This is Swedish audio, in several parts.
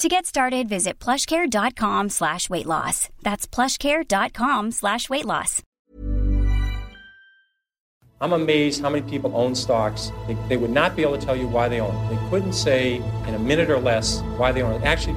To get started, visit plushcare.com slash weight loss. That's plushcare.com slash weight loss. I'm amazed how many people own stocks. They, they would not be able to tell you why they own. They couldn't say in a minute or less why they own it. Actually,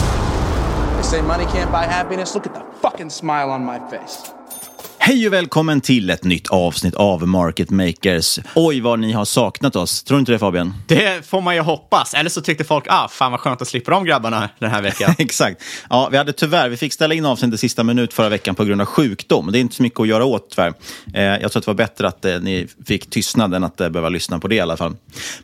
They say money can't buy happiness. Look at the fucking smile on my face. Hej och välkommen till ett nytt avsnitt av Market Makers. Oj, vad ni har saknat oss. Tror du inte det Fabian? Det får man ju hoppas. Eller så tyckte folk, ah, fan vad skönt att slippa de grabbarna den här veckan. Exakt. Ja, vi hade tyvärr, vi fick ställa in avsnittet sista minut förra veckan på grund av sjukdom. Det är inte så mycket att göra åt tyvärr. Eh, jag tror att det var bättre att eh, ni fick tystnad än att eh, behöva lyssna på det i alla fall.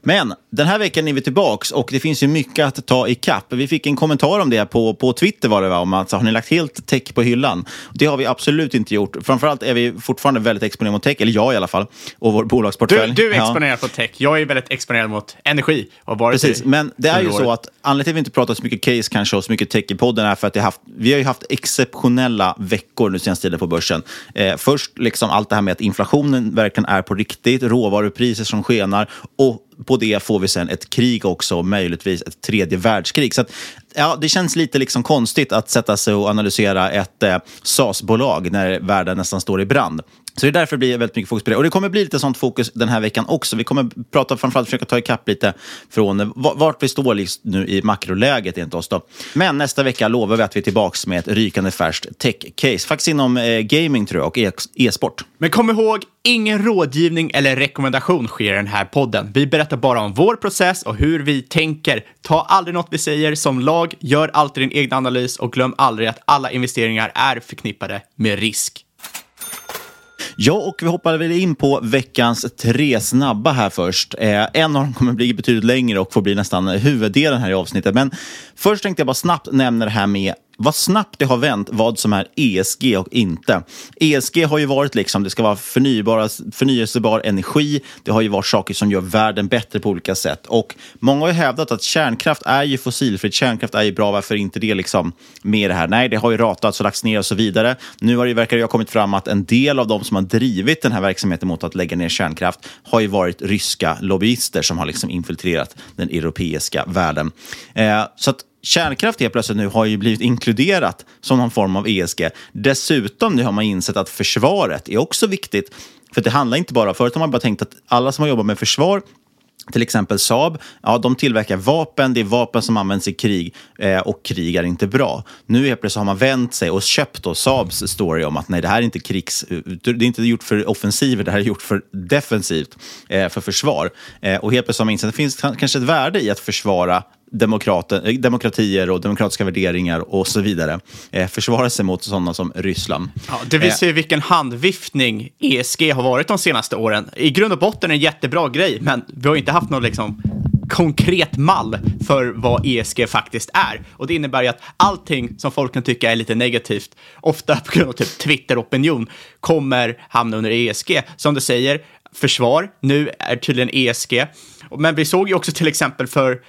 Men den här veckan är vi tillbaks och det finns ju mycket att ta i kapp. Vi fick en kommentar om det på, på Twitter var det va? om att har ni lagt helt tech på hyllan? Det har vi absolut inte gjort. Framförallt är vi fortfarande väldigt exponerade mot tech, eller jag i alla fall, och vår bolagsportfölj. Du, du är Ja. exponerad på tech. Jag är väldigt exponerad mot energi. Och varit Precis, i men det är ju så att anledningen till att vi inte pratar så mycket case kanske och så mycket tech i podden är för att haft, vi har ju haft exceptionella veckor nu senaste tiden på börsen. Eh, först liksom allt det här med att inflationen verkligen är på riktigt, råvarupriser som skenar och på det får vi sen ett krig också, möjligtvis ett tredje världskrig. Så att, ja, det känns lite liksom konstigt att sätta sig och analysera ett eh, SAS-bolag när världen nästan står i brand. Så det är därför det blir väldigt mycket fokus på det. Och det kommer bli lite sånt fokus den här veckan också. Vi kommer prata framförallt försöka ta ikapp lite från vart vi står just nu i makroläget enligt oss. Då. Men nästa vecka lovar vi att vi är tillbaka med ett rykande färskt tech-case. Faktiskt inom eh, gaming tror jag och e- e-sport. Men kom ihåg, ingen rådgivning eller rekommendation sker i den här podden. Vi berättar bara om vår process och hur vi tänker. Ta aldrig något vi säger som lag, gör alltid din egen analys och glöm aldrig att alla investeringar är förknippade med risk. Ja, och vi hoppar väl in på veckans tre snabba här först. Eh, en av dem kommer bli betydligt längre och får bli nästan huvuddelen här i avsnittet. Men först tänkte jag bara snabbt nämna det här med vad snabbt det har vänt vad som är ESG och inte. ESG har ju varit liksom, det ska vara förnybara, förnyelsebar energi. Det har ju varit saker som gör världen bättre på olika sätt. Och många har ju hävdat att kärnkraft är ju fossilfritt. Kärnkraft är ju bra, varför inte det liksom med det här? Nej, det har ju ratats och lagts ner och så vidare. Nu har det, verkar det ha kommit fram att en del av de som har drivit den här verksamheten mot att lägga ner kärnkraft har ju varit ryska lobbyister som har liksom infiltrerat den europeiska världen. Eh, så att kärnkraft helt plötsligt nu har ju blivit inkluderat som någon form av ESG. Dessutom nu har man insett att försvaret är också viktigt. För det handlar inte bara, förut har man bara tänkt att alla som har jobbat med försvar till exempel Saab, ja, de tillverkar vapen, det är vapen som används i krig eh, och krig är inte bra. Nu helt plötsligt har man vänt sig och köpt då Saabs story om att nej, det här är inte krigs... Det är inte gjort för offensiver, det här är gjort för defensivt, eh, för försvar. Eh, och helt plötsligt har man insett att det finns kanske ett värde i att försvara demokratier och demokratiska värderingar och så vidare. Eh, försvara sig mot sådana som Ryssland. Ja, det visar ju vilken handviftning ESG har varit de senaste åren. I grund och botten en jättebra grej, men vi har inte haft någon liksom konkret mall för vad ESG faktiskt är. Och det innebär ju att allting som folk kan tycka är lite negativt, ofta på grund av typ Twitter-opinion, kommer hamna under ESG. Som du säger, försvar, nu är tydligen ESG. Men vi såg ju också till exempel för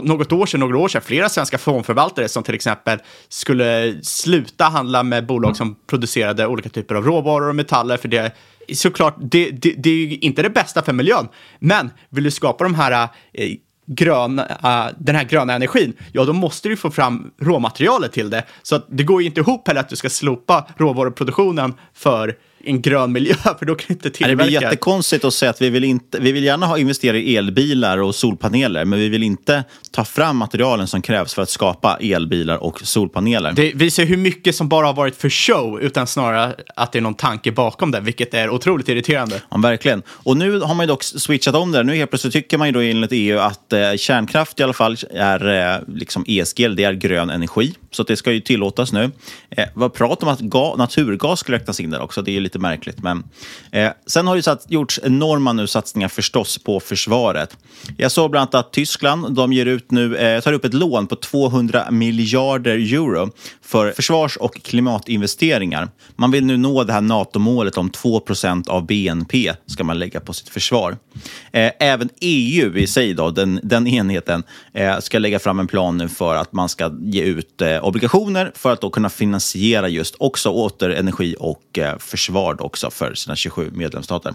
något år sedan, några år sedan, flera svenska fondförvaltare som till exempel skulle sluta handla med bolag som producerade olika typer av råvaror och metaller för det såklart, det, det, det är ju inte det bästa för miljön, men vill du skapa de här eh, grön, uh, den här gröna energin, ja då måste du få fram råmaterialet till det. Så det går ju inte ihop heller att du ska slopa råvaruproduktionen för en grön miljö, för då kan inte tillverka. Det blir jättekonstigt att säga att vi vill, inte, vi vill gärna ha investera i elbilar och solpaneler, men vi vill inte ta fram materialen som krävs för att skapa elbilar och solpaneler. Det visar hur mycket som bara har varit för show, utan snarare att det är någon tanke bakom det, vilket är otroligt irriterande. Ja, verkligen. Och nu har man ju dock switchat om det. Nu helt plötsligt tycker man ju då enligt EU att eh, kärnkraft i alla fall är eh, liksom ESG, det är grön energi. Så det ska ju tillåtas nu. Eh, vad pratar om att ga, naturgas ska räknas in där också. Det är lite märkligt. Men, eh, sen har det satt, gjorts enorma nu satsningar förstås på försvaret. Jag såg bland annat att Tyskland de ger ut nu, eh, tar upp ett lån på 200 miljarder euro för försvars och klimatinvesteringar. Man vill nu nå det här NATO-målet om 2% av BNP ska man lägga på sitt försvar. Eh, även EU i sig, då, den, den enheten, eh, ska lägga fram en plan nu för att man ska ge ut eh, obligationer för att då kunna finansiera just också återenergi och eh, försvar också för sina 27 medlemsstater.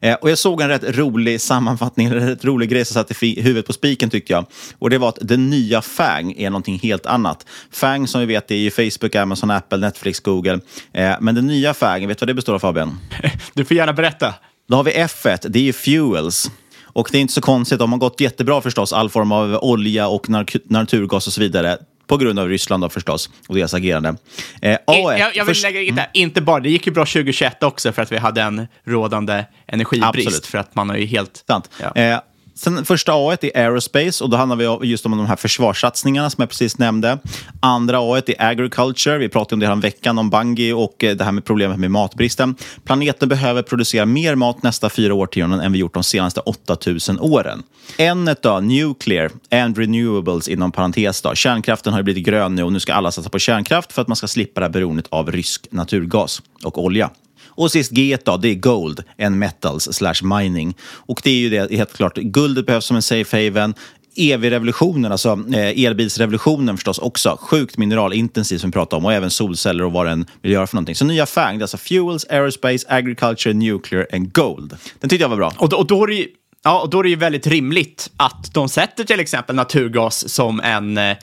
Eh, och jag såg en rätt rolig sammanfattning, en rätt rolig grej som satte huvudet på spiken tyckte jag. Och det var att den nya FANG är någonting helt annat. FANG som vi vet är ju Facebook, Amazon, Apple, Netflix, Google. Eh, men den nya FANG, vet du vad det består av Fabian? Du får gärna berätta. Då har vi F1, det är Fuels. Och det är inte så konstigt, de har gått jättebra förstås, all form av olja och naturgas och så vidare på grund av Ryssland då förstås och deras agerande. Eh, AF, jag, jag vill lägga in där, inte bara, det gick ju bra 2021 också för att vi hade en rådande energibrist. Absolut. För att man har ju helt... Sant. Ja. Eh, Sen första A är Aerospace och då handlar vi just om de här försvarssatsningarna som jag precis nämnde. Andra A är Agriculture. Vi pratade om det här om veckan, om Bungie och eh, det här med problemet med matbristen. Planeten behöver producera mer mat nästa fyra årtionden än vi gjort de senaste 8000 åren. N då, Nuclear and Renewables inom parentes. Då. Kärnkraften har blivit grön nu och nu ska alla satsa på kärnkraft för att man ska slippa det här beroendet av rysk naturgas och olja. Och sist G då, det är Gold, en metals slash mining. Och det är ju det, helt klart, guldet behövs som en safe haven. EV-revolutionen, alltså eh, elbilsrevolutionen förstås också. Sjukt mineralintensivt som vi pratade om och även solceller och vad den vill göra för någonting. Så nya FANG, alltså Fuels, Aerospace, Agriculture, Nuclear and Gold. Den tyckte jag var bra. Och då, och då är det Ja, och då är det ju väldigt rimligt att de sätter till exempel naturgas som en, eh,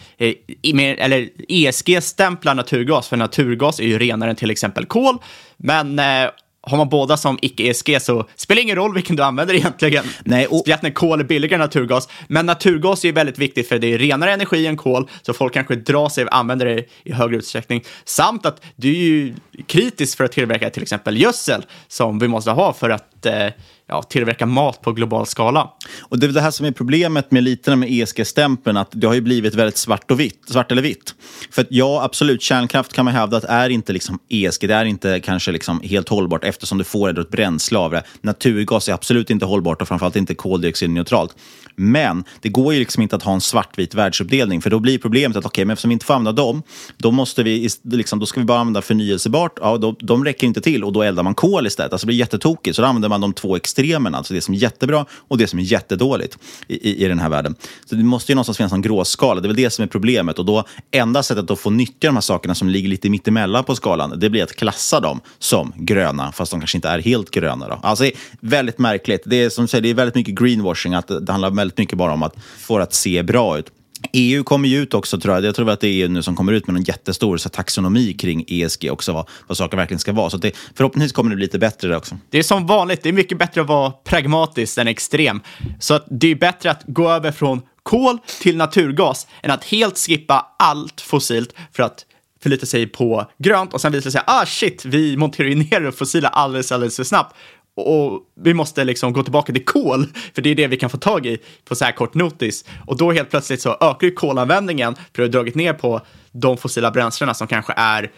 eller ESG stämplar naturgas, för naturgas är ju renare än till exempel kol, men eh, har man båda som icke-ESG så spelar det ingen roll vilken du använder egentligen. Nej, och... Speciellt när kol är billigare än naturgas. Men naturgas är ju väldigt viktigt för det är renare energi än kol, så folk kanske drar sig och använder det i högre utsträckning. Samt att du är ju kritisk för att tillverka till exempel gödsel som vi måste ha för att eh, ja, tillverka mat på global skala. Och Det är det här som är problemet med lite med ESG-stämpeln, att det har ju blivit väldigt svart, och vitt, svart eller vitt. För att ja, absolut, kärnkraft kan man hävda att är inte liksom ESG, det är inte kanske liksom helt hållbart eftersom du får ett bränsle av det. Naturgas är absolut inte hållbart och framförallt inte koldioxidneutralt. Men det går ju liksom inte att ha en svartvit världsuppdelning för då blir problemet att okej, okay, men eftersom vi inte får använda dem, då, måste vi, liksom, då ska vi bara använda förnyelsebart. Ja, då, de räcker inte till och då eldar man kol istället. Alltså det blir jättetokigt. Så då använder man de två extremerna, alltså det som är jättebra och det som är jättedåligt i, i, i den här världen. Så det måste ju någonstans finnas en gråskala. Det är väl det som är problemet. Och då enda sättet att få nyttja de här sakerna som ligger lite mittemellan på skalan, det blir att klassa dem som gröna, fast de kanske inte är helt gröna. Då. Alltså, det är väldigt märkligt. Det är, som du säger, det är väldigt mycket greenwashing, att det handlar väldigt mycket bara om att få det att se bra ut. EU kommer ju ut också, tror jag. Jag tror att det är EU nu som kommer ut med en jättestor så taxonomi kring ESG också, vad, vad saker verkligen ska vara. Så det, förhoppningsvis kommer det bli lite bättre där också. Det är som vanligt, det är mycket bättre att vara pragmatisk än extrem. Så att det är bättre att gå över från kol till naturgas än att helt skippa allt fossilt för att förlita sig på grönt och sen visa sig ah shit, vi monterar ju ner det fossila alldeles, alldeles för snabbt. Och vi måste liksom gå tillbaka till kol, för det är det vi kan få tag i på så här kort notis. Och då helt plötsligt så ökar ju kolanvändningen för det har dragit ner på de fossila bränslena som kanske är,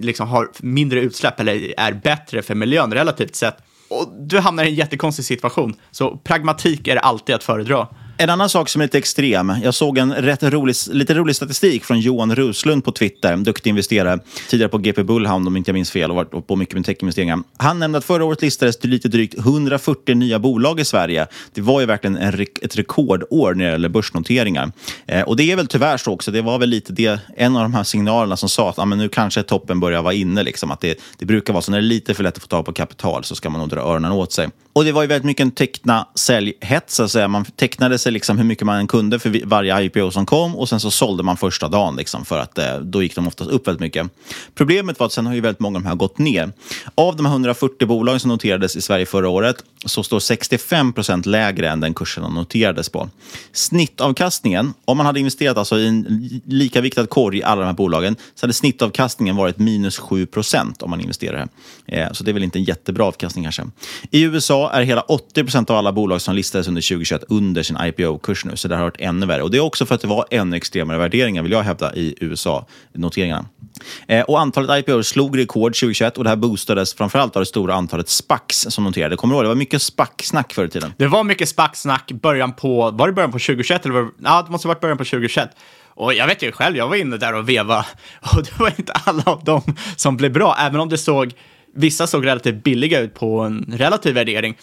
liksom har mindre utsläpp eller är bättre för miljön relativt sett. Och du hamnar i en jättekonstig situation. Så pragmatik är alltid att föredra. En annan sak som är lite extrem. Jag såg en rätt rolig, lite rolig statistik från Johan Ruslund på Twitter, duktig investerare, tidigare på GP Bullhound om inte jag minns fel och varit på mycket med techinvesteringar. Han nämnde att förra året listades det lite drygt 140 nya bolag i Sverige. Det var ju verkligen en, ett rekordår när det gäller börsnoteringar. Eh, och det är väl tyvärr så också. Det var väl lite det, en av de här signalerna som sa att ah, men nu kanske toppen börjar vara inne. Liksom. Att det, det brukar vara så när det är lite för lätt att få tag på kapital så ska man nog dra öronen åt sig. Och det var ju väldigt mycket en teckna säljhets, så att säga. Man tecknade sig liksom hur mycket man kunde för varje IPO som kom och sen så sålde man första dagen liksom för att eh, då gick de oftast upp väldigt mycket. Problemet var att sen har ju väldigt många av de här gått ner. Av de här 140 bolagen som noterades i Sverige förra året så står 65 procent lägre än den kursen de noterades på. Snittavkastningen, om man hade investerat alltså i en lika viktad korg i alla de här bolagen, så hade snittavkastningen varit minus 7 procent om man investerar här. Eh, så det är väl inte en jättebra avkastning kanske. I USA är hela 80 procent av alla bolag som listades under 2021 under sin IPO IPO-kurs nu, så det har varit ännu värre. Och det är också för att det var ännu extremare värderingar, vill jag hävda, i USA-noteringarna. Eh, och antalet IPO slog rekord 2021 och det här boostades framförallt av det stora antalet SPACs som noterade. Kommer du ihåg? Det var mycket SPAC-snack förr i tiden. Det var mycket SPAC-snack början på, var det början på 2021 eller var, ja, det måste ha varit början på 2021. Och jag vet ju själv, jag var inne där och veva och det var inte alla av dem som blev bra, även om det såg, vissa såg relativt billiga ut på en relativ värdering.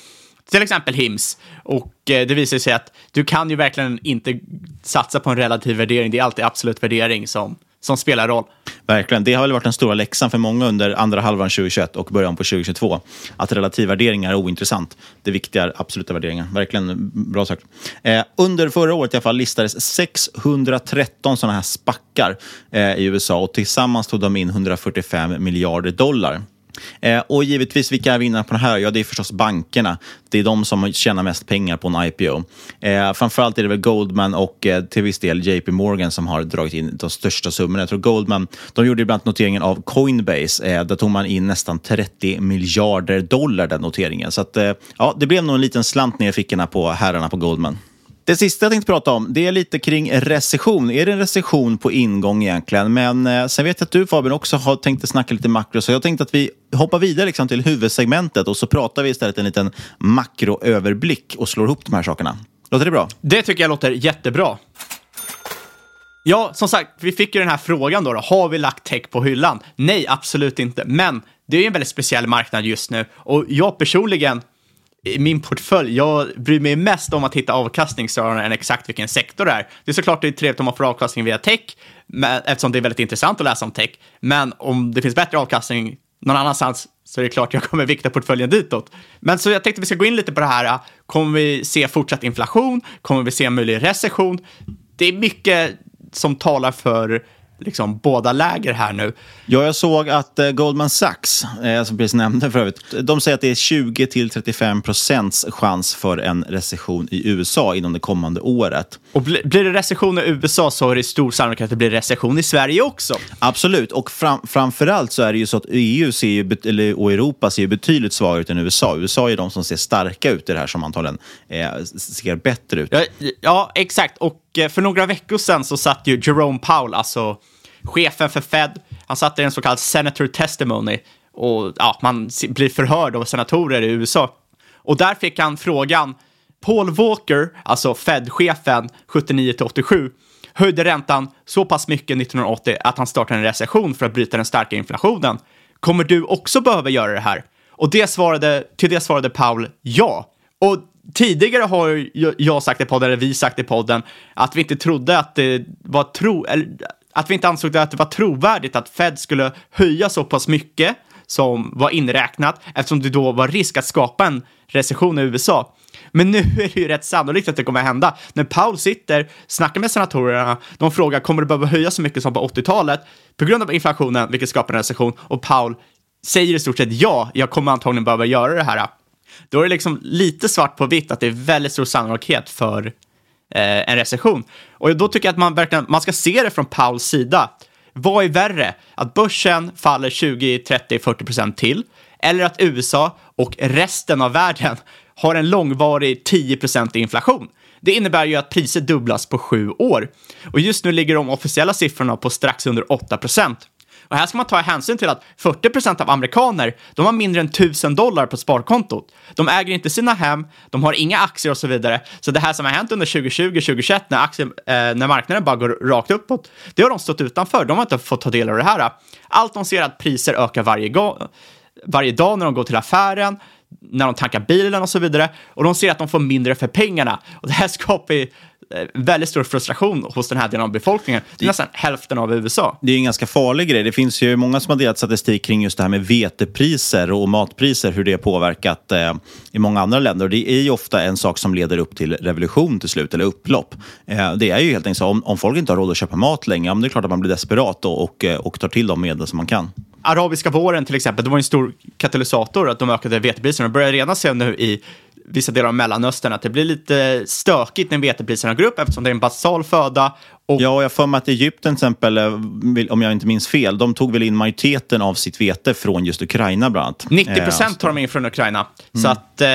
Till exempel HIMS. Och eh, det visar sig att du kan ju verkligen inte satsa på en relativ värdering. Det är alltid absolut värdering som, som spelar roll. Verkligen. Det har väl varit den stora läxan för många under andra halvan 2021 och början på 2022. Att relativvärderingar är ointressant. Det viktiga är absoluta värderingar. Verkligen bra sagt. Eh, under förra året i alla fall listades 613 sådana här spackar eh, i USA och tillsammans tog de in 145 miljarder dollar. Eh, och givetvis, vilka är vinnarna på det här? Ja, det är förstås bankerna. Det är de som tjänar mest pengar på en IPO. Eh, framförallt är det väl Goldman och eh, till viss del JP Morgan som har dragit in de största summorna. Jag tror Goldman, de gjorde ibland noteringen av Coinbase. Eh, där tog man in nästan 30 miljarder dollar den noteringen. Så att, eh, ja, det blev nog en liten slant ner i fickorna på herrarna på Goldman. Det sista jag tänkte prata om det är lite kring recession. Är det en recession på ingång egentligen? Men eh, sen vet jag att du Fabian också har tänkt att snacka lite makro, så jag tänkte att vi hoppar vidare liksom till huvudsegmentet och så pratar vi istället en liten makroöverblick och slår ihop de här sakerna. Låter det bra? Det tycker jag låter jättebra. Ja, som sagt, vi fick ju den här frågan då, då. Har vi lagt tech på hyllan? Nej, absolut inte. Men det är en väldigt speciell marknad just nu och jag personligen i min portfölj, jag bryr mig mest om att hitta avkastning snarare än exakt vilken sektor det är. Det är såklart det är trevligt om man får avkastning via tech, men, eftersom det är väldigt intressant att läsa om tech. Men om det finns bättre avkastning någon annanstans så är det klart jag kommer vikta portföljen ditåt. Men så jag tänkte vi ska gå in lite på det här. Kommer vi se fortsatt inflation? Kommer vi se en möjlig recession? Det är mycket som talar för liksom båda läger här nu. Ja, jag såg att eh, Goldman Sachs, eh, som precis nämnde för övrigt, de säger att det är 20 till 35 procents chans för en recession i USA inom det kommande året. Och bli, blir det recession i USA så är det stor sannolikhet att det blir recession i Sverige också. Absolut, och fram, framförallt så är det ju så att EU ser ju, eller, och Europa ser ju betydligt svagare ut än USA. USA är de som ser starka ut i det här som antagligen eh, ser bättre ut. Ja, ja, exakt. Och eh, för några veckor sedan så satt ju Jerome Powell, alltså chefen för Fed, han satt i en så kallad senator testimony och ja, man blir förhörd av senatorer i USA. Och där fick han frågan, Paul Walker, alltså Fed-chefen 79 till 87, höjde räntan så pass mycket 1980 att han startade en recession för att bryta den starka inflationen. Kommer du också behöva göra det här? Och det svarade, till det svarade Paul ja. Och tidigare har jag sagt i podden, eller vi sagt i podden, att vi inte trodde att det var tro, eller att vi inte ansåg det att det var trovärdigt att Fed skulle höja så pass mycket som var inräknat eftersom det då var risk att skapa en recession i USA. Men nu är det ju rätt sannolikt att det kommer att hända. När Paul sitter, snackar med senatorerna, de frågar kommer det behöva höjas så mycket som på 80-talet på grund av inflationen, vilket skapar en recession, och Paul säger i stort sett ja, jag kommer antagligen behöva göra det här. Då är det liksom lite svart på vitt att det är väldigt stor sannolikhet för eh, en recession. Och då tycker jag att man verkligen man ska se det från Pauls sida. Vad är värre? Att börsen faller 20, 30, 40 procent till? Eller att USA och resten av världen har en långvarig 10 procent inflation? Det innebär ju att priser dubblas på sju år. Och just nu ligger de officiella siffrorna på strax under 8 procent. Och här ska man ta hänsyn till att 40 procent av amerikaner, de har mindre än 1000 dollar på sparkontot. De äger inte sina hem, de har inga aktier och så vidare. Så det här som har hänt under 2020-2021 när, aktier, eh, när marknaden bara går rakt uppåt, det har de stått utanför. De har inte fått ta del av det här. Allt de ser är att priser ökar varje, varje dag när de går till affären, när de tankar bilen och så vidare. Och de ser att de får mindre för pengarna. Och det här skapar ju väldigt stor frustration hos den här delen av befolkningen. Det är nästan hälften av USA. Det är en ganska farlig grej. Det finns ju många som har delat statistik kring just det här med vetepriser och matpriser, hur det har påverkat eh, i många andra länder. Och det är ju ofta en sak som leder upp till revolution till slut, eller upplopp. Eh, det är ju helt enkelt så, om, om folk inte har råd att köpa mat längre, ja, det är klart att man blir desperat och, och, eh, och tar till de medel som man kan. Arabiska våren till exempel, det var en stor katalysator att de ökade vetepriserna. De börjar redan se nu i vissa delar av Mellanöstern att det blir lite stökigt när vetepriserna går upp eftersom det är en basal föda. Och... Ja, jag får mig att Egypten till exempel, eh, om jag inte minns fel, de tog väl in majoriteten av sitt vete från just Ukraina bland annat. 90 procent tar de in från Ukraina. Mm. Så att eh,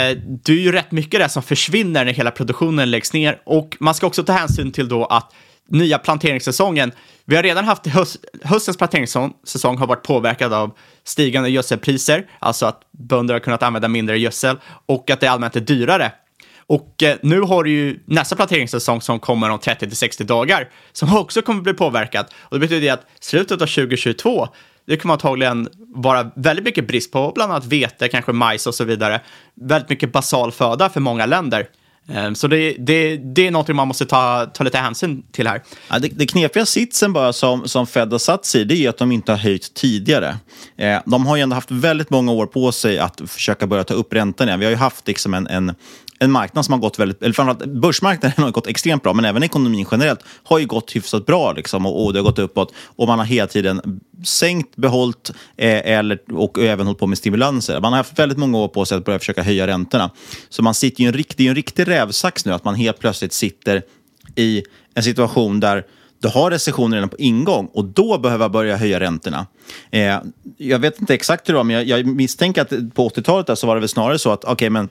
det är ju rätt mycket det som försvinner när hela produktionen läggs ner. Och man ska också ta hänsyn till då att nya planteringssäsongen. Vi har redan haft höst, höstens planteringssäsong har varit påverkad av stigande gödselpriser, alltså att bönder har kunnat använda mindre gödsel och att det allmänt är dyrare. Och eh, nu har du ju nästa planteringssäsong som kommer om 30 till 60 dagar som också kommer bli påverkad. Och det betyder att slutet av 2022 det kommer antagligen vara väldigt mycket brist på bland annat vete, kanske majs och så vidare. Väldigt mycket basal föda för många länder. Ehm, så det, det, det är något man måste ta, ta lite hänsyn till här. Ja, det, det knepiga sitsen bara som, som Fed har satt sig det är att de inte har höjt tidigare. Eh, de har ju ändå haft väldigt många år på sig att försöka börja ta upp räntan igen. Vi har ju haft liksom en, en en marknad som har gått väldigt, eller framförallt börsmarknaden har gått extremt bra, men även ekonomin generellt har ju gått hyfsat bra liksom, och, och det har gått uppåt. Och man har hela tiden sänkt, behållit eh, eller, och även hållit på med stimulanser. Man har haft väldigt många år på sig att börja försöka höja räntorna. Så man sitter ju en, det är en riktig rävsax nu, att man helt plötsligt sitter i en situation där du har recessionen redan på ingång och då behöver börja höja räntorna. Eh, jag vet inte exakt hur det var, men jag, jag misstänker att på 80-talet så var det väl snarare så att okay, men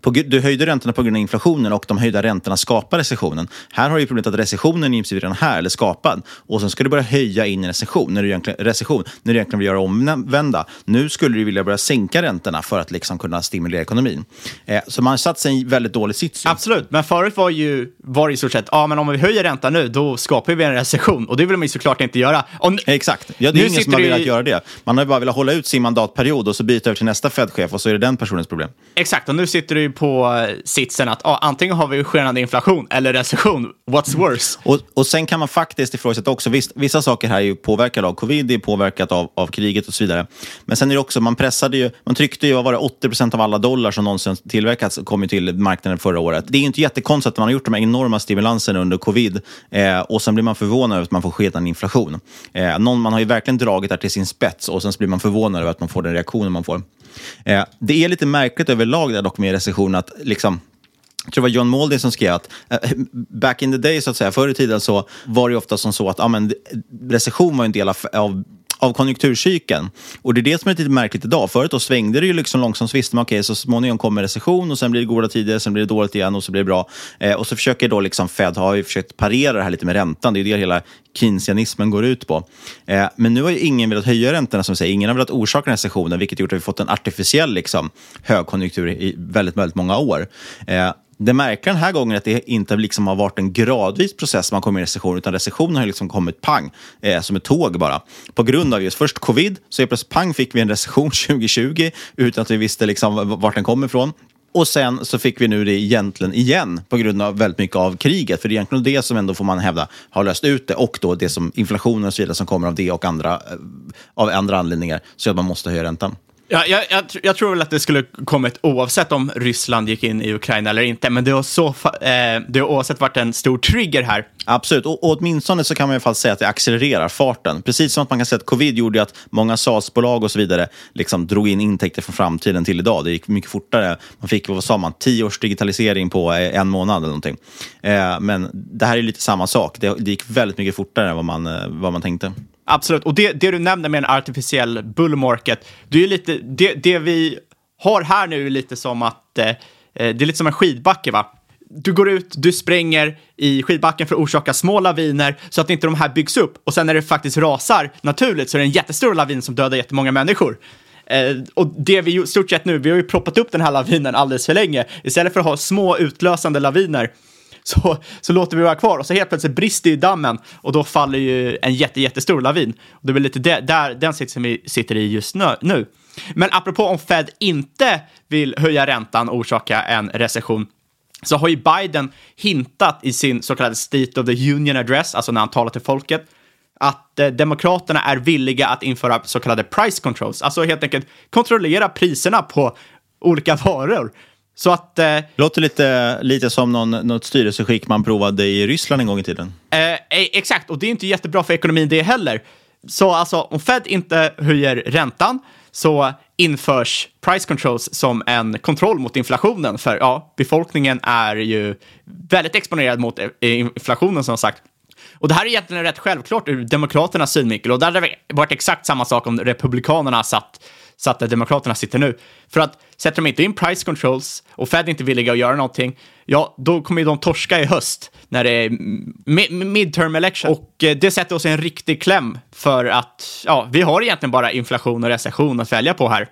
på, du höjde räntorna på grund av inflationen och de höjda räntorna skapar recessionen. Här har du problemet att recessionen är redan här, eller skapad. Och sen ska du börja höja in i recession, när du egentligen, recession, när du egentligen vill göra omvända. Nu skulle du vilja börja sänka räntorna för att liksom kunna stimulera ekonomin. Eh, så man har satt sig i en väldigt dålig sits. Absolut, men förut var, ju, var det i stort sett, ja men om vi höjer räntan nu, då skapar vi en recession. Och det vill man ju såklart inte göra. Om, Exakt, ja, det är ingen som har velat i... göra det. Man har bara velat hålla ut sin mandatperiod och så byta över till nästa Fed-chef och så är det den personens problem. Exakt, nu sitter du ju på eh, sitsen att ah, antingen har vi skenande inflation eller recession. What's worse? Och, och sen kan man faktiskt ifrågasätta också, visst, vissa saker här är ju påverkade av covid, det är påverkat av, av kriget och så vidare. Men sen är det också, man pressade ju, man tryckte ju, vad var det, 80 procent av alla dollar som någonsin tillverkats kom ju till marknaden förra året. Det är ju inte jättekonstigt att man har gjort de här enorma stimulanserna under covid eh, och sen blir man förvånad över att man får skenande inflation. Eh, någon, man har ju verkligen dragit det här till sin spets och sen blir man förvånad över att man får den reaktionen man får. Eh, det är lite märkligt överlag där dock med recession att liksom, jag tror det var John Maldin som skrev att eh, back in the day, så att säga, förr i tiden så var det ofta som så att ja, recession var en del av, av av konjunkturcykeln. Och det är det som är lite märkligt idag. Förut då svängde det ju liksom långsamt. Så visste man okej, okay, så småningom kommer recession och sen blir det goda tider, sen blir det dåligt igen och så blir det bra. Eh, och så försöker då liksom Fed, har ju försökt parera det här lite med räntan. Det är det hela keynesianismen går ut på. Eh, men nu har ju ingen velat höja räntorna, som säger. Ingen har velat orsaka den här recessionen, vilket gjort att vi fått en artificiell liksom, högkonjunktur i väldigt, väldigt många år. Eh, det märkliga den här gången är att det inte liksom har varit en gradvis process man kommer in i recession, utan recessionen har liksom kommit pang, eh, som ett tåg bara. På grund av just först covid, så plötsligt pang fick vi en recession 2020 utan att vi visste liksom vart den kom ifrån. Och sen så fick vi nu det egentligen igen på grund av väldigt mycket av kriget. För det är egentligen det som ändå får man hävda har löst ut det. Och då det som inflationen och så vidare som kommer av det och andra, eh, av andra anledningar. Så att man måste höja räntan. Ja, jag, jag, jag, tror väl att det skulle kommit oavsett om Ryssland gick in i Ukraina eller inte, men det har, så, eh, det har oavsett varit en stor trigger här. Absolut, och, och åtminstone så kan man i alla fall säga att det accelererar farten. Precis som att man kan säga att covid gjorde att många SaaS-bolag och så vidare liksom drog in intäkter från framtiden till idag. Det gick mycket fortare. Man fick, vad sa man, tio års digitalisering på eh, en månad eller någonting. Eh, men det här är lite samma sak. Det, det gick väldigt mycket fortare än vad man, eh, vad man tänkte. Absolut, och det, det du nämnde med en artificiell bull market, det, är lite, det, det vi har här nu är lite som att eh, eh det är lite som en skidbacke. va? Du går ut, du spränger i skidbacken för att orsaka små laviner så att inte de här byggs upp. Och sen när det faktiskt rasar naturligt så är det en jättestor lavin som dödar jättemånga människor. Eh, och det vi i stort sett nu, vi har ju proppat upp den här lavinen alldeles för länge. Istället för att ha små utlösande laviner så, så låter vi vara kvar och så helt plötsligt brister ju dammen och då faller ju en jätte, jättestor lavin. Och det är lite där, där den sitsen vi sitter i just nu. Men apropå om Fed inte vill höja räntan och orsaka en recession så har ju Biden hintat i sin så kallade State of the Union Address, alltså när han talar till folket, att eh, Demokraterna är villiga att införa så kallade price controls, alltså helt enkelt kontrollera priserna på olika varor. Så att... Eh, Låter lite, lite som någon, något styrelseskick man provade i Ryssland en gång i tiden. Eh, eh, exakt, och det är inte jättebra för ekonomin det heller. Så alltså, om Fed inte höjer räntan så införs price controls som en kontroll mot inflationen. För ja, befolkningen är ju väldigt exponerad mot eh, inflationen som sagt. Och det här är egentligen rätt självklart ur Demokraternas synvinkel och det hade varit exakt samma sak om Republikanerna satt så att Demokraterna sitter nu. För att sätter de inte in price controls och Fed är inte villiga att göra någonting, ja, då kommer ju de torska i höst när det är midterm election. Och eh, det sätter oss i en riktig kläm för att, ja, vi har egentligen bara inflation och recession att välja på här.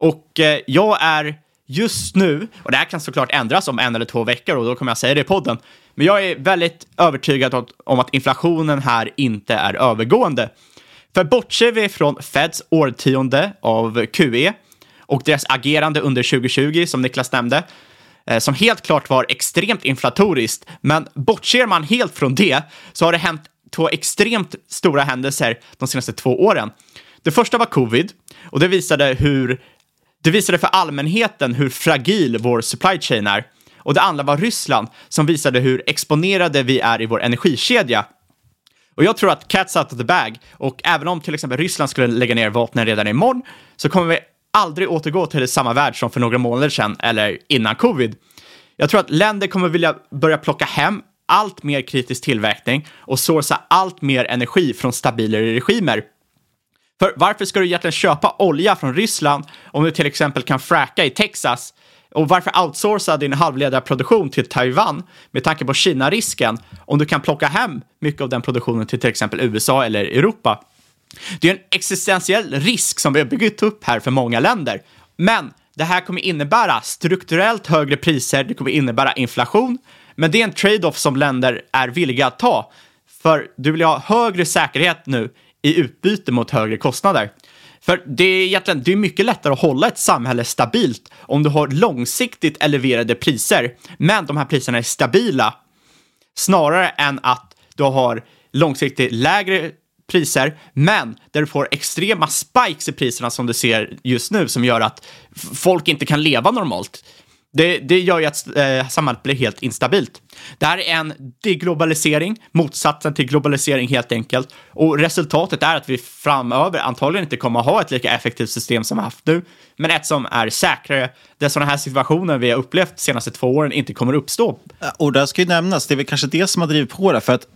Och eh, jag är just nu, och det här kan såklart ändras om en eller två veckor och då kommer jag säga det i podden, men jag är väldigt övertygad om att inflationen här inte är övergående. För bortser vi från Feds årtionde av QE och deras agerande under 2020, som Niklas nämnde, eh, som helt klart var extremt inflatoriskt, men bortser man helt från det så har det hänt två extremt stora händelser de senaste två åren. Det första var covid och det visade hur det visade för allmänheten hur fragil vår supply chain är. Och det andra var Ryssland som visade hur exponerade vi är i vår energikedja och jag tror att cats out of the bag, och även om till exempel Ryssland skulle lägga ner vapnen redan imorgon, så kommer vi aldrig återgå till samma värld som för några månader sedan eller innan covid. Jag tror att länder kommer vilja börja plocka hem allt mer kritisk tillverkning och sourca allt mer energi från stabilare regimer. För varför ska du egentligen köpa olja från Ryssland om du till exempel kan fracka i Texas och varför outsourca din halvledarproduktion till Taiwan med tanke på Kina-risken om du kan plocka hem mycket av den produktionen till till exempel USA eller Europa? Det är en existentiell risk som vi har byggt upp här för många länder. Men det här kommer innebära strukturellt högre priser, det kommer innebära inflation, men det är en trade-off som länder är villiga att ta. För du vill ha högre säkerhet nu i utbyte mot högre kostnader. För det är egentligen det är mycket lättare att hålla ett samhälle stabilt om du har långsiktigt eleverade priser, men de här priserna är stabila snarare än att du har långsiktigt lägre priser, men där du får extrema spikes i priserna som du ser just nu som gör att folk inte kan leva normalt. Det, det gör ju att eh, samhället blir helt instabilt. Det här är en deglobalisering, motsatsen till globalisering helt enkelt. Och resultatet är att vi framöver antagligen inte kommer att ha ett lika effektivt system som vi haft nu, men ett som är säkrare, där sådana här situationer vi har upplevt de senaste två åren inte kommer att uppstå. Och det ska ju nämnas, det är väl kanske det som har drivit på det, för att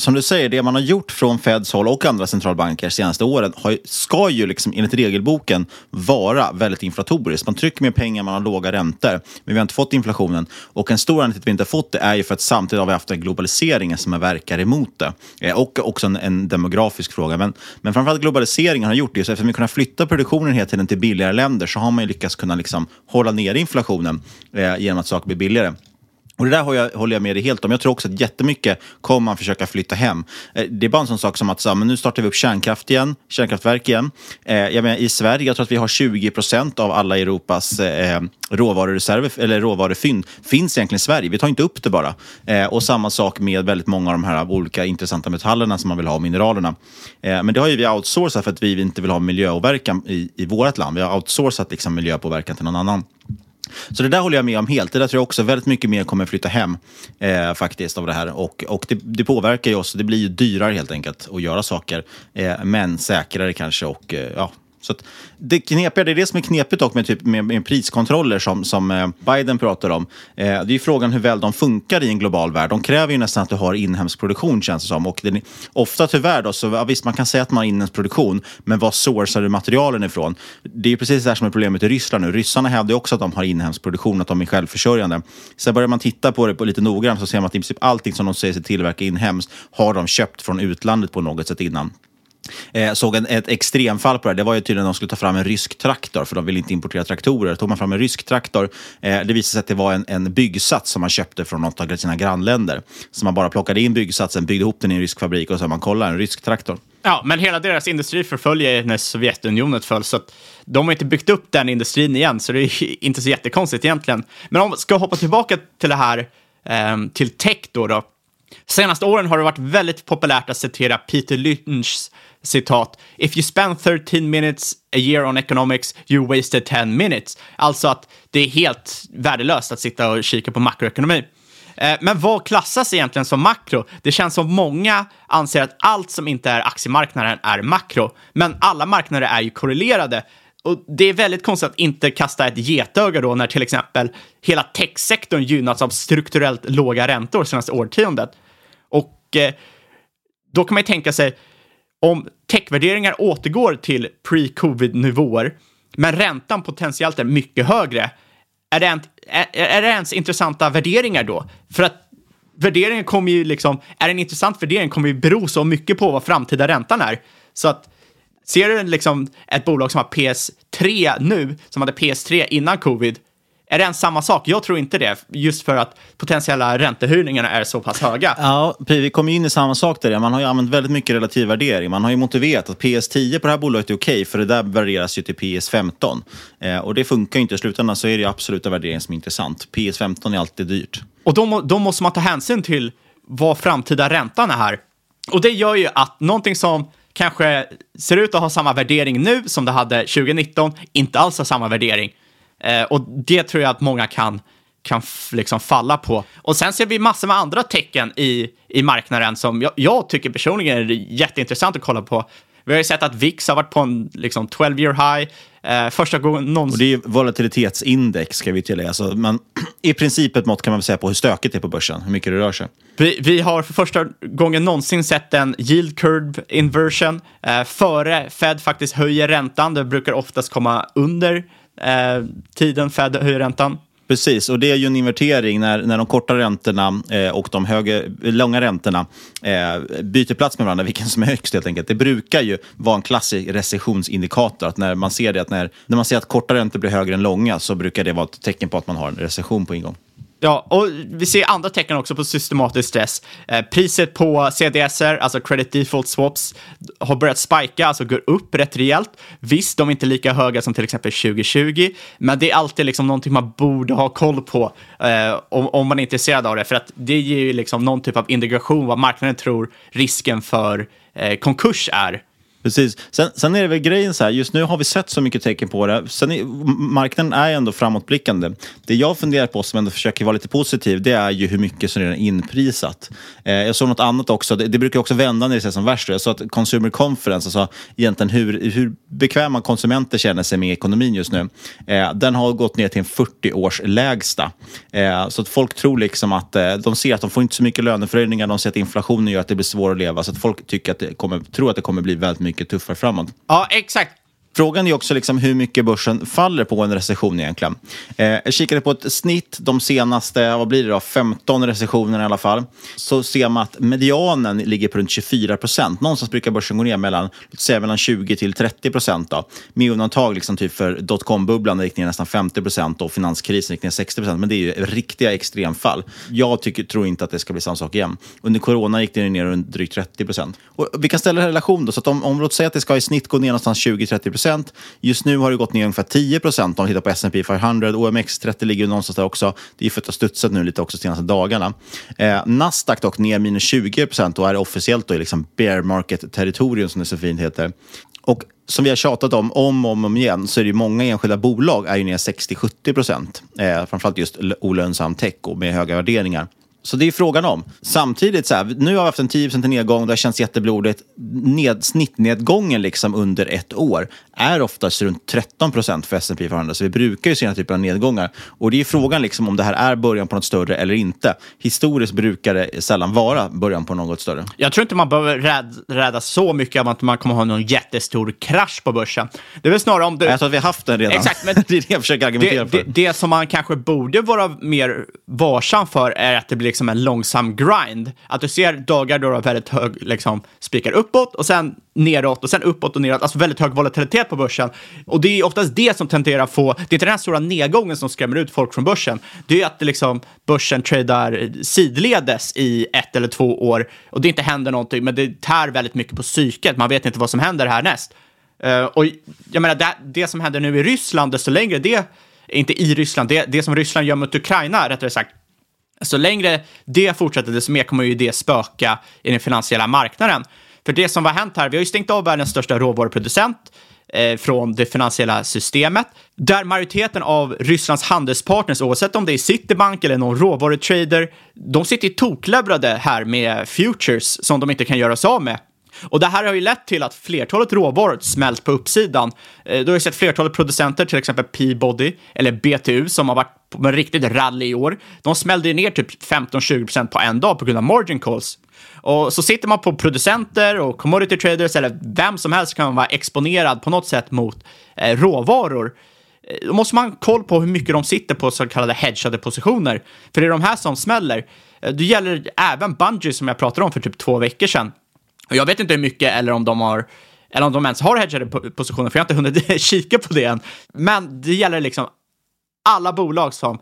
som du säger, det man har gjort från Feds håll och andra centralbanker de senaste åren har, ska ju liksom, enligt regelboken vara väldigt inflatoriskt. Man trycker mer pengar, man har låga räntor, men vi har inte fått inflationen. Och en stor anledning till att vi inte har fått det är ju för att samtidigt har vi haft en globalisering som verkar emot det. Eh, och också en, en, demografisk fråga. Men, men framförallt globaliseringen har gjort det. Så eftersom vi kunnat flytta produktionen hela tiden till billigare länder så har man ju lyckats kunna liksom hålla ner inflationen eh, genom att saker blir billigare. Och det där håller jag, håller jag med dig helt om. Jag tror också att jättemycket kommer man försöka flytta hem. Eh, det är bara en sån sak som att så, men nu startar vi upp kärnkraft igen, kärnkraftverk igen. Eh, jag menar, I Sverige, jag tror att vi har 20 procent av alla Europas eh, eh, råvarureserver, eller råvarufynd, finns egentligen i Sverige. Vi tar inte upp det bara. Eh, och samma sak med väldigt många av de här olika intressanta metallerna som man vill ha, och mineralerna. Eh, men det har ju vi outsourcat för att vi inte vill ha miljöåverkan i, i vårt land. Vi har outsourcat liksom, miljöpåverkan till någon annan. Så det där håller jag med om helt. Det där tror jag också väldigt mycket mer kommer flytta hem eh, faktiskt av det här. Och, och det, det, påverkar ju oss. Det blir ju dyrare helt enkelt att göra saker. Eh, men säkrare kanske och eh, ja, så det knepiga, det är det som är knepigt dock med, typ, med, med priskontroller som, som eh, Biden pratar om. Eh, det är ju frågan hur väl de funkar i en global värld. De kräver ju nästan att du har inhemsk produktion känns det som. Och det, ofta tyvärr då, så ja, visst man kan säga att man har inhemsk produktion, men var sourcar du materialen ifrån? Det är ju precis det här som är problemet i Ryssland nu. Ryssarna hävdar också att de har inhemsk produktion, att de är självförsörjande. Sen börjar man titta på det på lite noggrant så ser man att i princip allting som de säger sig tillverka inhemskt har de köpt från utlandet på något sätt innan. Eh, såg en, ett extremfall på det. Det var ju tydligen att de skulle ta fram en rysk traktor, för de vill inte importera traktorer. tog man fram en rysk traktor. Eh, det visade sig att det var en, en byggsats som man köpte från något av sina grannländer. Så man bara plockade in byggsatsen, byggde ihop den i en rysk fabrik och så man kollar en rysk traktor. Ja, men hela deras industri förföljer när Sovjetunionen föll, så att de har inte byggt upp den industrin igen, så det är inte så jättekonstigt egentligen. Men om vi ska hoppa tillbaka till det här, eh, till tech då, då. Senaste åren har det varit väldigt populärt att citera Peter Lynchs citat, if you spend 13 minutes a year on economics, you wasted 10 minutes. Alltså att det är helt värdelöst att sitta och kika på makroekonomi. Eh, men vad klassas egentligen som makro? Det känns som många anser att allt som inte är aktiemarknaden är makro, men alla marknader är ju korrelerade. Och det är väldigt konstigt att inte kasta ett getöga då när till exempel hela techsektorn gynnats av strukturellt låga räntor senaste årtiondet. Och eh, då kan man ju tänka sig, om techvärderingar återgår till pre-covid-nivåer, men räntan potentiellt är mycket högre, är det, en, är, är det ens intressanta värderingar då? För att värderingen kommer ju liksom, är det en intressant värdering kommer ju bero så mycket på vad framtida räntan är. Så att ser du liksom ett bolag som har PS3 nu, som hade PS3 innan covid, är det ens samma sak? Jag tror inte det, just för att potentiella räntehöjningarna är så pass höga. Ja, vi kommer in i samma sak där. Man har ju använt väldigt mycket relativ värdering. Man har ju motiverat att PS10 på det här bolaget är okej, okay, för det där värderas ju till PS15. Eh, och det funkar ju inte. I slutändan så är det absoluta värderingen som är intressant. PS15 är alltid dyrt. Och då, då måste man ta hänsyn till vad framtida räntan är här. Och det gör ju att någonting som kanske ser ut att ha samma värdering nu som det hade 2019, inte alls har samma värdering. Eh, och det tror jag att många kan, kan liksom falla på. Och sen ser vi massor med andra tecken i, i marknaden som jag, jag tycker personligen är jätteintressant att kolla på. Vi har ju sett att VIX har varit på en liksom, 12-year high. Eh, första gången någonsin... Och det är volatilitetsindex ska vi tillägga. Så man, I princip ett mått kan man säga på hur stökigt det är på börsen, hur mycket det rör sig. Vi, vi har för första gången någonsin sett en yield curve inversion. Eh, före Fed faktiskt höjer räntan, det brukar oftast komma under eh, tiden Fed höjer räntan. Precis, och det är ju en invertering när, när de korta räntorna eh, och de höga, långa räntorna eh, byter plats med varandra, vilken som är högst helt enkelt. Det brukar ju vara en klassisk recessionsindikator, att när man ser det att när, när man ser att korta räntor blir högre än långa så brukar det vara ett tecken på att man har en recession på ingång. Ja, och vi ser andra tecken också på systematisk stress. Eh, priset på CDSer, alltså credit default swaps, har börjat spika, alltså går upp rätt rejält. Visst, de är inte lika höga som till exempel 2020, men det är alltid liksom någonting man borde ha koll på eh, om, om, man är intresserad av det, för att det ger ju liksom någon typ av integration vad marknaden tror risken för eh, konkurs är. Precis. Sen, sen, är det väl grejen så här, just nu har vi sett så mycket tecken på det. Sen är, marknaden är ändå framåtblickande. Det jag funderar på, som ändå försöker vara lite positiv, det är ju hur mycket som redan är inprisat. Eh, jag såg något annat också, det, det brukar också vända när det ser som värst. Jag såg att Consumer Conference, alltså egentligen hur, hur bekväma konsumenter känner sig med ekonomin just nu, eh, den har gått ner till en 40 års lägsta. Eh, så att folk tror liksom att eh, de ser att de får inte så mycket löneförhöjningar, de ser att inflationen gör att det blir svårare att leva, så att folk tycker att det kommer, tror att det kommer bli väldigt mycket mycket tuffare framåt. Ja, exakt. Frågan är också liksom hur mycket börsen faller på en recession egentligen. Eh, jag kikade på ett snitt de senaste, vad blir det då, 15 recessionerna i alla fall. Så ser man att medianen ligger på runt 24 procent. Någonstans brukar börsen gå ner mellan, låt säga mellan 20 till 30 procent. Med undantag liksom typ för dotcom-bubblan, där gick ner nästan 50 procent och finanskrisen gick ner 60 procent. Men det är ju riktiga extremfall. Jag tycker, tror inte att det ska bli samma sak igen. Under corona gick det ner runt drygt 30 procent. Vi kan ställa det i relation då, så att om, om låt säga att det ska i snitt gå ner någonstans 20-30 procent. Just nu har det gått ner ungefär 10 procent om vi tittar på S&P 500. OMX30 ligger någonstans där också. Det är för att det har studsat nu lite också de senaste dagarna. Eh, Nasdaq dock ner minus 20 procent och är officiellt då i liksom bear market-territorium som det så fint heter. Och som vi har tjatat om om och om, om igen så är det ju många enskilda bolag är ju ner 60-70 procent. Eh, framförallt just olönsam tech och med höga värderingar. Så det är frågan om. Samtidigt, så här, nu har vi haft en 10 nedgång, det har känts jätteblodigt. Ned, snittnedgången liksom under ett år är oftast runt 13 procent för S&P 500. Så vi brukar ju se den här typen av nedgångar. Och det är frågan liksom om det här är början på något större eller inte. Historiskt brukar det sällan vara början på något större. Jag tror inte man behöver räd, rädda så mycket av att man kommer ha någon jättestor krasch på börsen. Det är väl snarare om du... Jag tror att vi har haft den redan. Exakt, men det är det jag försöker argumentera det, för. Det, det som man kanske borde vara mer varsam för är att det blir liksom en långsam grind. Att du ser dagar då du har väldigt hög, liksom, spikar uppåt och sen neråt och sen uppåt och neråt. Alltså väldigt hög volatilitet på börsen. Och det är oftast det som tenderar att få, det är inte den här stora nedgången som skrämmer ut folk från börsen. Det är att det liksom, börsen tradar sidledes i ett eller två år och det inte händer någonting, men det tär väldigt mycket på psyket. Man vet inte vad som händer härnäst. Uh, eh, och jag menar, det, det som händer nu i Ryssland, desto längre det, inte i Ryssland, det, det som Ryssland gör mot Ukraina, rättare sagt, så längre det fortsätter, desto mer kommer ju det spöka i den finansiella marknaden. För det som har hänt här, vi har ju stängt av världens största råvaruproducent eh, från det finansiella systemet, där majoriteten av Rysslands handelspartners, oavsett om det är Citibank eller någon råvarutrader, de sitter ju tokleverade här med futures som de inte kan göra sig av med. Och det här har ju lett till att flertalet råvaror smält på uppsidan. Eh, du har ju sett flertalet producenter, till exempel Peabody eller BTU, som har varit på en riktigt rally i år. De smällde ner typ 15-20% på en dag på grund av margin calls. Och så sitter man på producenter och commodity traders eller vem som helst kan vara exponerad på något sätt mot eh, råvaror. Eh, då måste man ha koll på hur mycket de sitter på så kallade hedgade positioner. För det är de här som smäller. Eh, det gäller även Bungie som jag pratade om för typ två veckor sedan. Och jag vet inte hur mycket eller om de har eller om de ens har hedgade positioner, för jag har inte hunnit kika på det än. Men det gäller liksom alla bolag som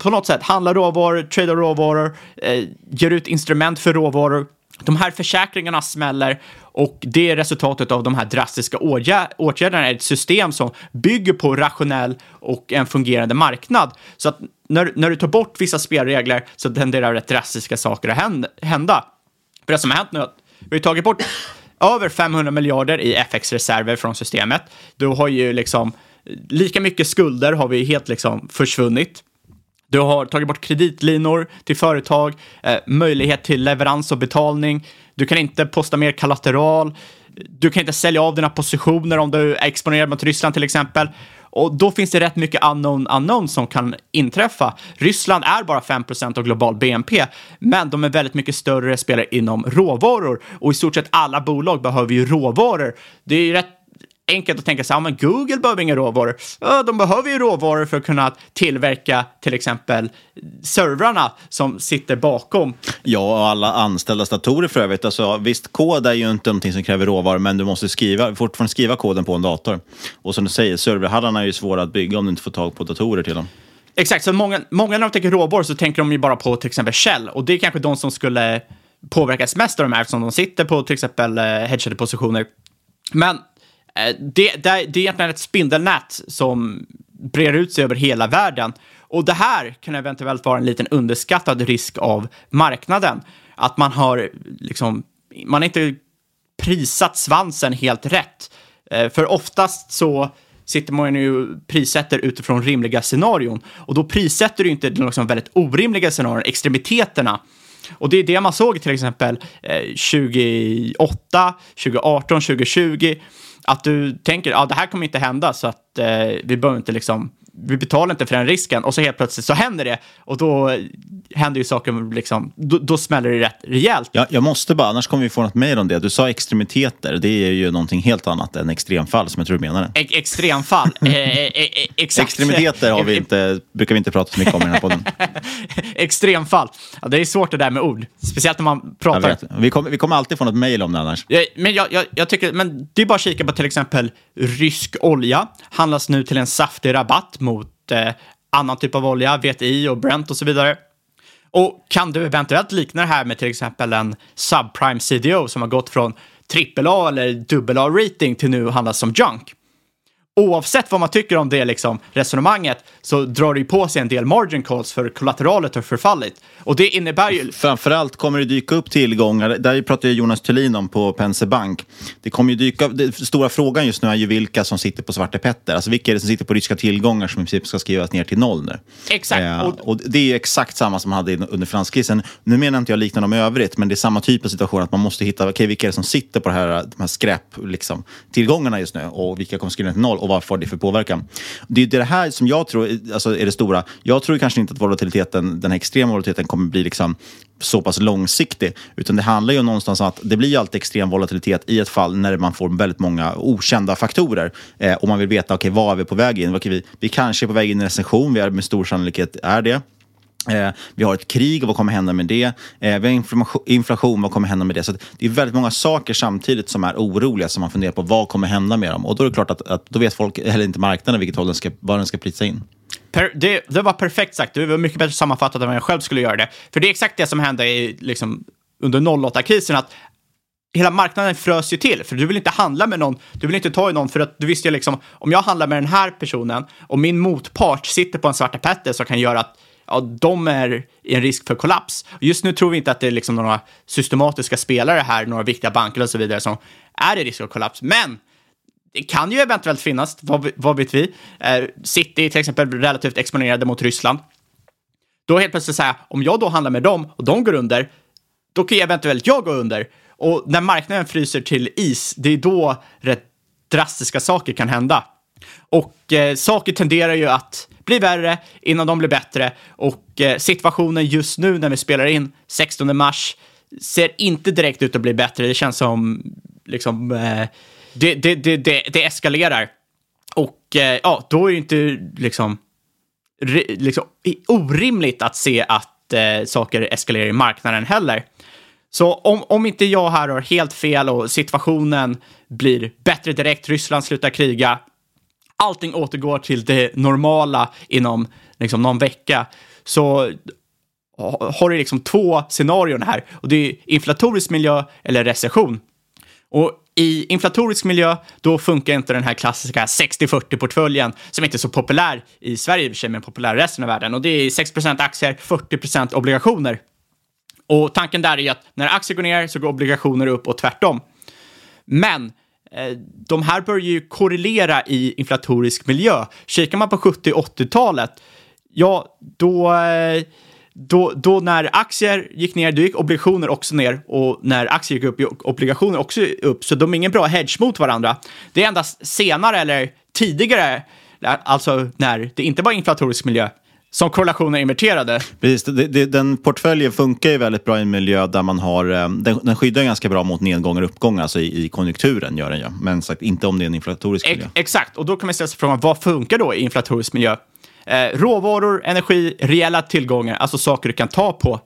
på något sätt handlar råvaror, tradar råvaror, eh, ger ut instrument för råvaror. De här försäkringarna smäller och det är resultatet av de här drastiska åtgärderna. är Ett system som bygger på rationell och en fungerande marknad. Så att när, när du tar bort vissa spelregler så tenderar rätt drastiska saker att hända. För det som har hänt nu är att vi har tagit bort över 500 miljarder i FX-reserver från systemet. Du har ju liksom lika mycket skulder har vi helt liksom försvunnit. Du har tagit bort kreditlinor till företag, eh, möjlighet till leverans och betalning. Du kan inte posta mer kollateral. Du kan inte sälja av dina positioner om du är exponerad mot Ryssland till exempel. Och då finns det rätt mycket unknown unknown som kan inträffa. Ryssland är bara 5% av global BNP, men de är väldigt mycket större spelare inom råvaror och i stort sett alla bolag behöver ju råvaror. Det är rätt enkelt att tänka sig, ja men Google behöver inga råvaror. Ja, de behöver ju råvaror för att kunna tillverka till exempel servrarna som sitter bakom. Ja, och alla anställda datorer för övrigt. Alltså, visst, kod är ju inte någonting som kräver råvaror, men du måste skriva, fortfarande skriva koden på en dator. Och som du säger, serverhallarna är ju svåra att bygga om du inte får tag på datorer till dem. Exakt, så många, många när de tänker råvaror så tänker de ju bara på till exempel Shell och det är kanske de som skulle påverkas mest av de här eftersom de sitter på till exempel eh, hedgade positioner. Men Eh, det, det, det är egentligen ett spindelnät som breder ut sig över hela världen. Och det här kan eventuellt vara en liten underskattad risk av marknaden. Att man har liksom, man har inte prisat svansen helt rätt. Eh, för oftast så sitter man ju prissätter utifrån rimliga scenarion. Och då prissätter du inte de liksom väldigt orimliga scenarion, extremiteterna. Och det är det man såg till exempel 2008, 2018, 2020 att du tänker, ja det här kommer inte hända så att eh, vi behöver inte liksom, vi betalar inte för den risken och så helt plötsligt så händer det och då händer ju saker, liksom, då, då smäller det rätt rejält. Ja, jag måste bara, annars kommer vi få något mejl om det. Du sa extremiteter, det är ju någonting helt annat än extremfall som jag tror du menade. E extremfall, eh, eh, eh, exakt. Extremiteter har vi inte, brukar vi inte prata så mycket om i den här podden. Extremfall, ja, det är svårt det där med ord. Speciellt när man pratar. vet. Vi, kommer, vi kommer alltid få något mejl om det annars. Eh, Men jag, jag, jag tycker, men det är bara att kika på till exempel rysk olja. Handlas nu till en saftig rabatt mot eh, annan typ av olja, VTI och Brent och så vidare. Och kan du eventuellt likna det här med till exempel en subprime CDO som har gått från AAA eller AA-rating till nu handlas som junk? Oavsett vad man tycker om det liksom, resonemanget så drar det ju på sig en del margin calls för kollateralen har förfallit. Och det innebär ju... Framförallt kommer det dyka upp tillgångar, där pratar ju Jonas Thulin om på Penser Bank. Det kommer ju dyka den stora frågan just nu är ju vilka som sitter på Svarte Petter. Alltså vilka är det som sitter på ryska tillgångar som i princip ska skrivas ner till noll nu? Exakt. Eh, Och- det är ju exakt samma som man hade under finanskrisen. Nu menar inte jag likna dem i övrigt, men det är samma typ av situation att man måste hitta okay, vilka är det som sitter på det här, de här skräp, liksom, tillgångarna just nu och vilka kommer skriva ner till noll och vad får det för påverkan. Det är det här som jag tror alltså, är det stora. Jag tror kanske inte att volatiliteten, den här extrema volatiliteten kommer bli liksom så pass långsiktig, utan det handlar ju någonstans om att det blir ju alltid extrem volatilitet i ett fall när man får väldigt många okända faktorer eh, och man vill veta okay, vad är vi på väg in. Okay, vi, vi kanske är på väg in i en recession, vi är med stor sannolikhet är det. Eh, vi har ett krig, vad kommer hända med det? Eh, vi har inflation, vad kommer hända med det? Så det är väldigt många saker samtidigt som är oroliga som man funderar på vad kommer hända med dem. Och då är det klart att, att då vet folk, eller inte marknaden, vilket håll den ska, vad den ska prisa in. Per, det, det var perfekt sagt. Det var mycket bättre sammanfattat än vad jag själv skulle göra det. För det är exakt det som hände i, liksom, under 08-krisen. att Hela marknaden frös ju till, för du vill inte handla med någon, du vill inte ta i någon, för att du visste ju liksom, om jag handlar med den här personen och min motpart sitter på en svarta petter som kan göra att ja, de är i en risk för kollaps. Just nu tror vi inte att det är liksom några systematiska spelare här, några viktiga banker och så vidare som är i risk för kollaps. Men det kan ju eventuellt finnas, vad, vad vet vi? Eh, City till exempel relativt exponerade mot Ryssland. Då helt plötsligt säga, om jag då handlar med dem och de går under, då kan ju eventuellt jag gå under. Och när marknaden fryser till is, det är då rätt drastiska saker kan hända. Och eh, saker tenderar ju att bli värre innan de blir bättre. Och eh, situationen just nu när vi spelar in 16 mars ser inte direkt ut att bli bättre. Det känns som liksom, eh, det, det, det, det, det eskalerar. Och eh, ja, då är det inte liksom, re, liksom orimligt att se att eh, saker eskalerar i marknaden heller. Så om, om inte jag här har helt fel och situationen blir bättre direkt, Ryssland slutar kriga, allting återgår till det normala inom liksom, någon vecka, så har du liksom två scenarion här. Och det är inflatorisk miljö eller recession. Och i inflatorisk miljö, då funkar inte den här klassiska 60-40-portföljen som inte är så populär i Sverige i och för sig, men populär i resten av världen. Och det är 6% aktier, 40% obligationer. Och tanken där är ju att när aktier går ner så går obligationer upp och tvärtom. Men Eh, de här bör ju korrelera i inflatorisk miljö. Kikar man på 70 80-talet, ja, då, eh, då, då när aktier gick ner, då gick obligationer också ner och när aktier gick upp, gick obligationer också upp. Så de är ingen bra hedge mot varandra. Det är endast senare eller tidigare, alltså när det inte var inflatorisk miljö, som korrelationer är inverterade. Precis, det, det, den portföljen funkar ju väldigt bra i en miljö där man har, eh, den, den skyddar ganska bra mot nedgångar och uppgångar, alltså i, i konjunkturen gör den ju. Men sagt, inte om det är en inflatorisk miljö. Ex- exakt, och då kan man ställa sig frågan, vad funkar då i inflatorisk miljö? Eh, råvaror, energi, reella tillgångar, alltså saker du kan ta på.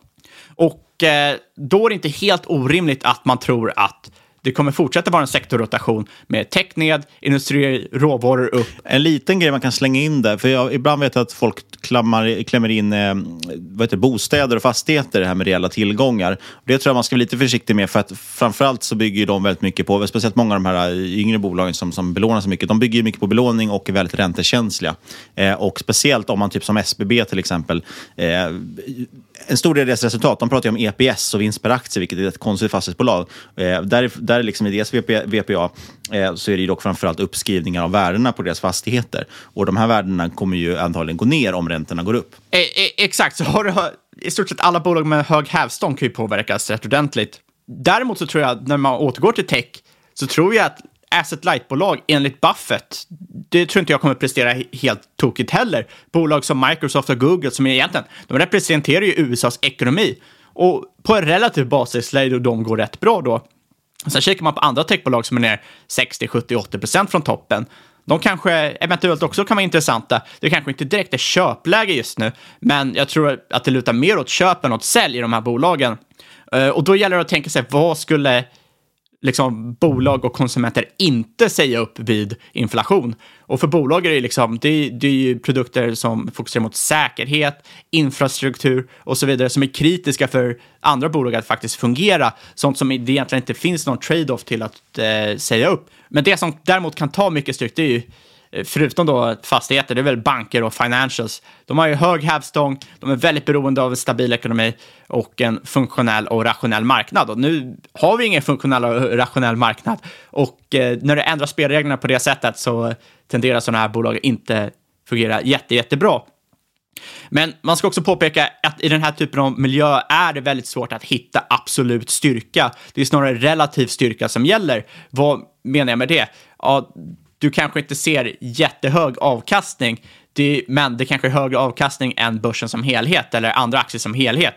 Och eh, då är det inte helt orimligt att man tror att det kommer fortsätta vara en sektorrotation med tech ned, industri, råvaror upp. En liten grej man kan slänga in där, för jag, ibland vet jag att folk klammar, klämmer in eh, vad heter, bostäder och fastigheter, det här med reella tillgångar. Det tror jag man ska vara lite försiktig med, för att framförallt så bygger ju de väldigt mycket på, speciellt många av de här eh, yngre bolagen som, som belånar så mycket, de bygger ju mycket på belåning och är väldigt räntekänsliga. Eh, och speciellt om man, typ som SBB till exempel, eh, en stor del av deras resultat, de pratar ju om EPS och vinst per aktie, vilket är ett konstigt fastighetsbolag. Eh, där, där liksom i deras VP, VPA eh, så är det ju dock framförallt uppskrivningar av värdena på deras fastigheter. Och de här värdena kommer ju antagligen gå ner om räntorna går upp. Eh, eh, exakt, så har du i stort sett alla bolag med hög hävstång kan ju påverkas rätt ordentligt. Däremot så tror jag, när man återgår till tech, så tror jag att asset light-bolag enligt Buffett, det tror inte jag kommer prestera helt tokigt heller. Bolag som Microsoft och Google som egentligen, de representerar ju USAs ekonomi. Och på en relativ basis lär de gå rätt bra då. Sen kikar man på andra techbolag som är ner 60, 70, 80 procent från toppen. De kanske eventuellt också kan vara intressanta. Det kanske inte direkt är köpläge just nu, men jag tror att det lutar mer åt köp än åt sälj i de här bolagen. Eh, och då gäller det att tänka sig, vad skulle liksom, bolag och konsumenter inte säga upp vid inflation. Och för bolag är det, liksom, det, det är ju produkter som fokuserar mot säkerhet, infrastruktur och så vidare som är kritiska för andra bolag att faktiskt fungera. Sånt som det egentligen inte finns någon trade-off till att eh, säga upp. Men det som däremot kan ta mycket stryk, det är ju Eh, förutom då fastigheter, det är väl banker och financials. De har ju hög hävstång, de är väldigt beroende av en stabil ekonomi och en funktionell och rationell marknad. Och nu har vi ingen funktionell och rationell marknad. Och eh, när du ändrar spelreglerna på det sättet så tenderar sådana här bolag inte fungera jätte, jättebra. Men man ska också påpeka att i den här typen av miljö är det väldigt svårt att hitta absolut styrka. Det är snarare relativ styrka som gäller. Vad menar jag med det? Ja, du kanske inte ser jättehög avkastning, det, men det kanske är högre avkastning än börsen som helhet eller andra aktier som helhet.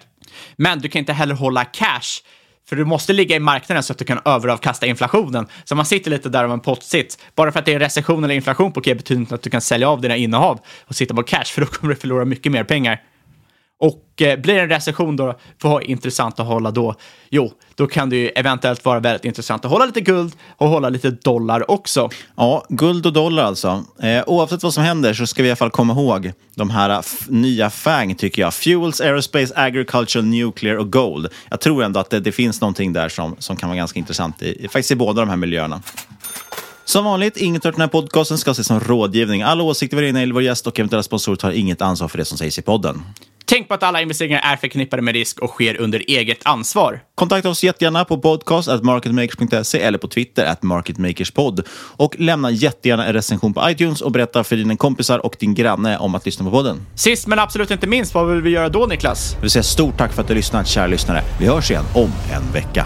Men du kan inte heller hålla cash, för du måste ligga i marknaden så att du kan överavkasta inflationen. Så man sitter lite där av en pottsits. Bara för att det är recession eller inflation på K betyder inte att du kan sälja av dina innehav och sitta på cash, för då kommer du förlora mycket mer pengar. Och eh, blir det en recession då, vad intressant att hålla då? Jo, då kan det ju eventuellt vara väldigt intressant att hålla lite guld och hålla lite dollar också. Ja, guld och dollar alltså. Eh, oavsett vad som händer så ska vi i alla fall komma ihåg de här eh, nya FANG tycker jag. Fuels, Aerospace, Agriculture, Nuclear och Gold. Jag tror ändå att det, det finns någonting där som, som kan vara ganska intressant i, faktiskt i båda de här miljöerna. Som vanligt, inget av den här podcasten ska ses som rådgivning. Alla åsikter vi in i vår gäst och eventuella sponsorer tar inget ansvar för det som sägs i podden. Tänk på att alla investeringar är förknippade med risk och sker under eget ansvar. Kontakta oss jättegärna på podcast.marketmakers.se eller på Twitter at marketmakerspod. Och lämna jättegärna en recension på iTunes och berätta för dina kompisar och din granne om att lyssna på podden. Sist men absolut inte minst, vad vill vi göra då Niklas? Vi vill säga stort tack för att du lyssnat, kära lyssnare. Vi hörs igen om en vecka.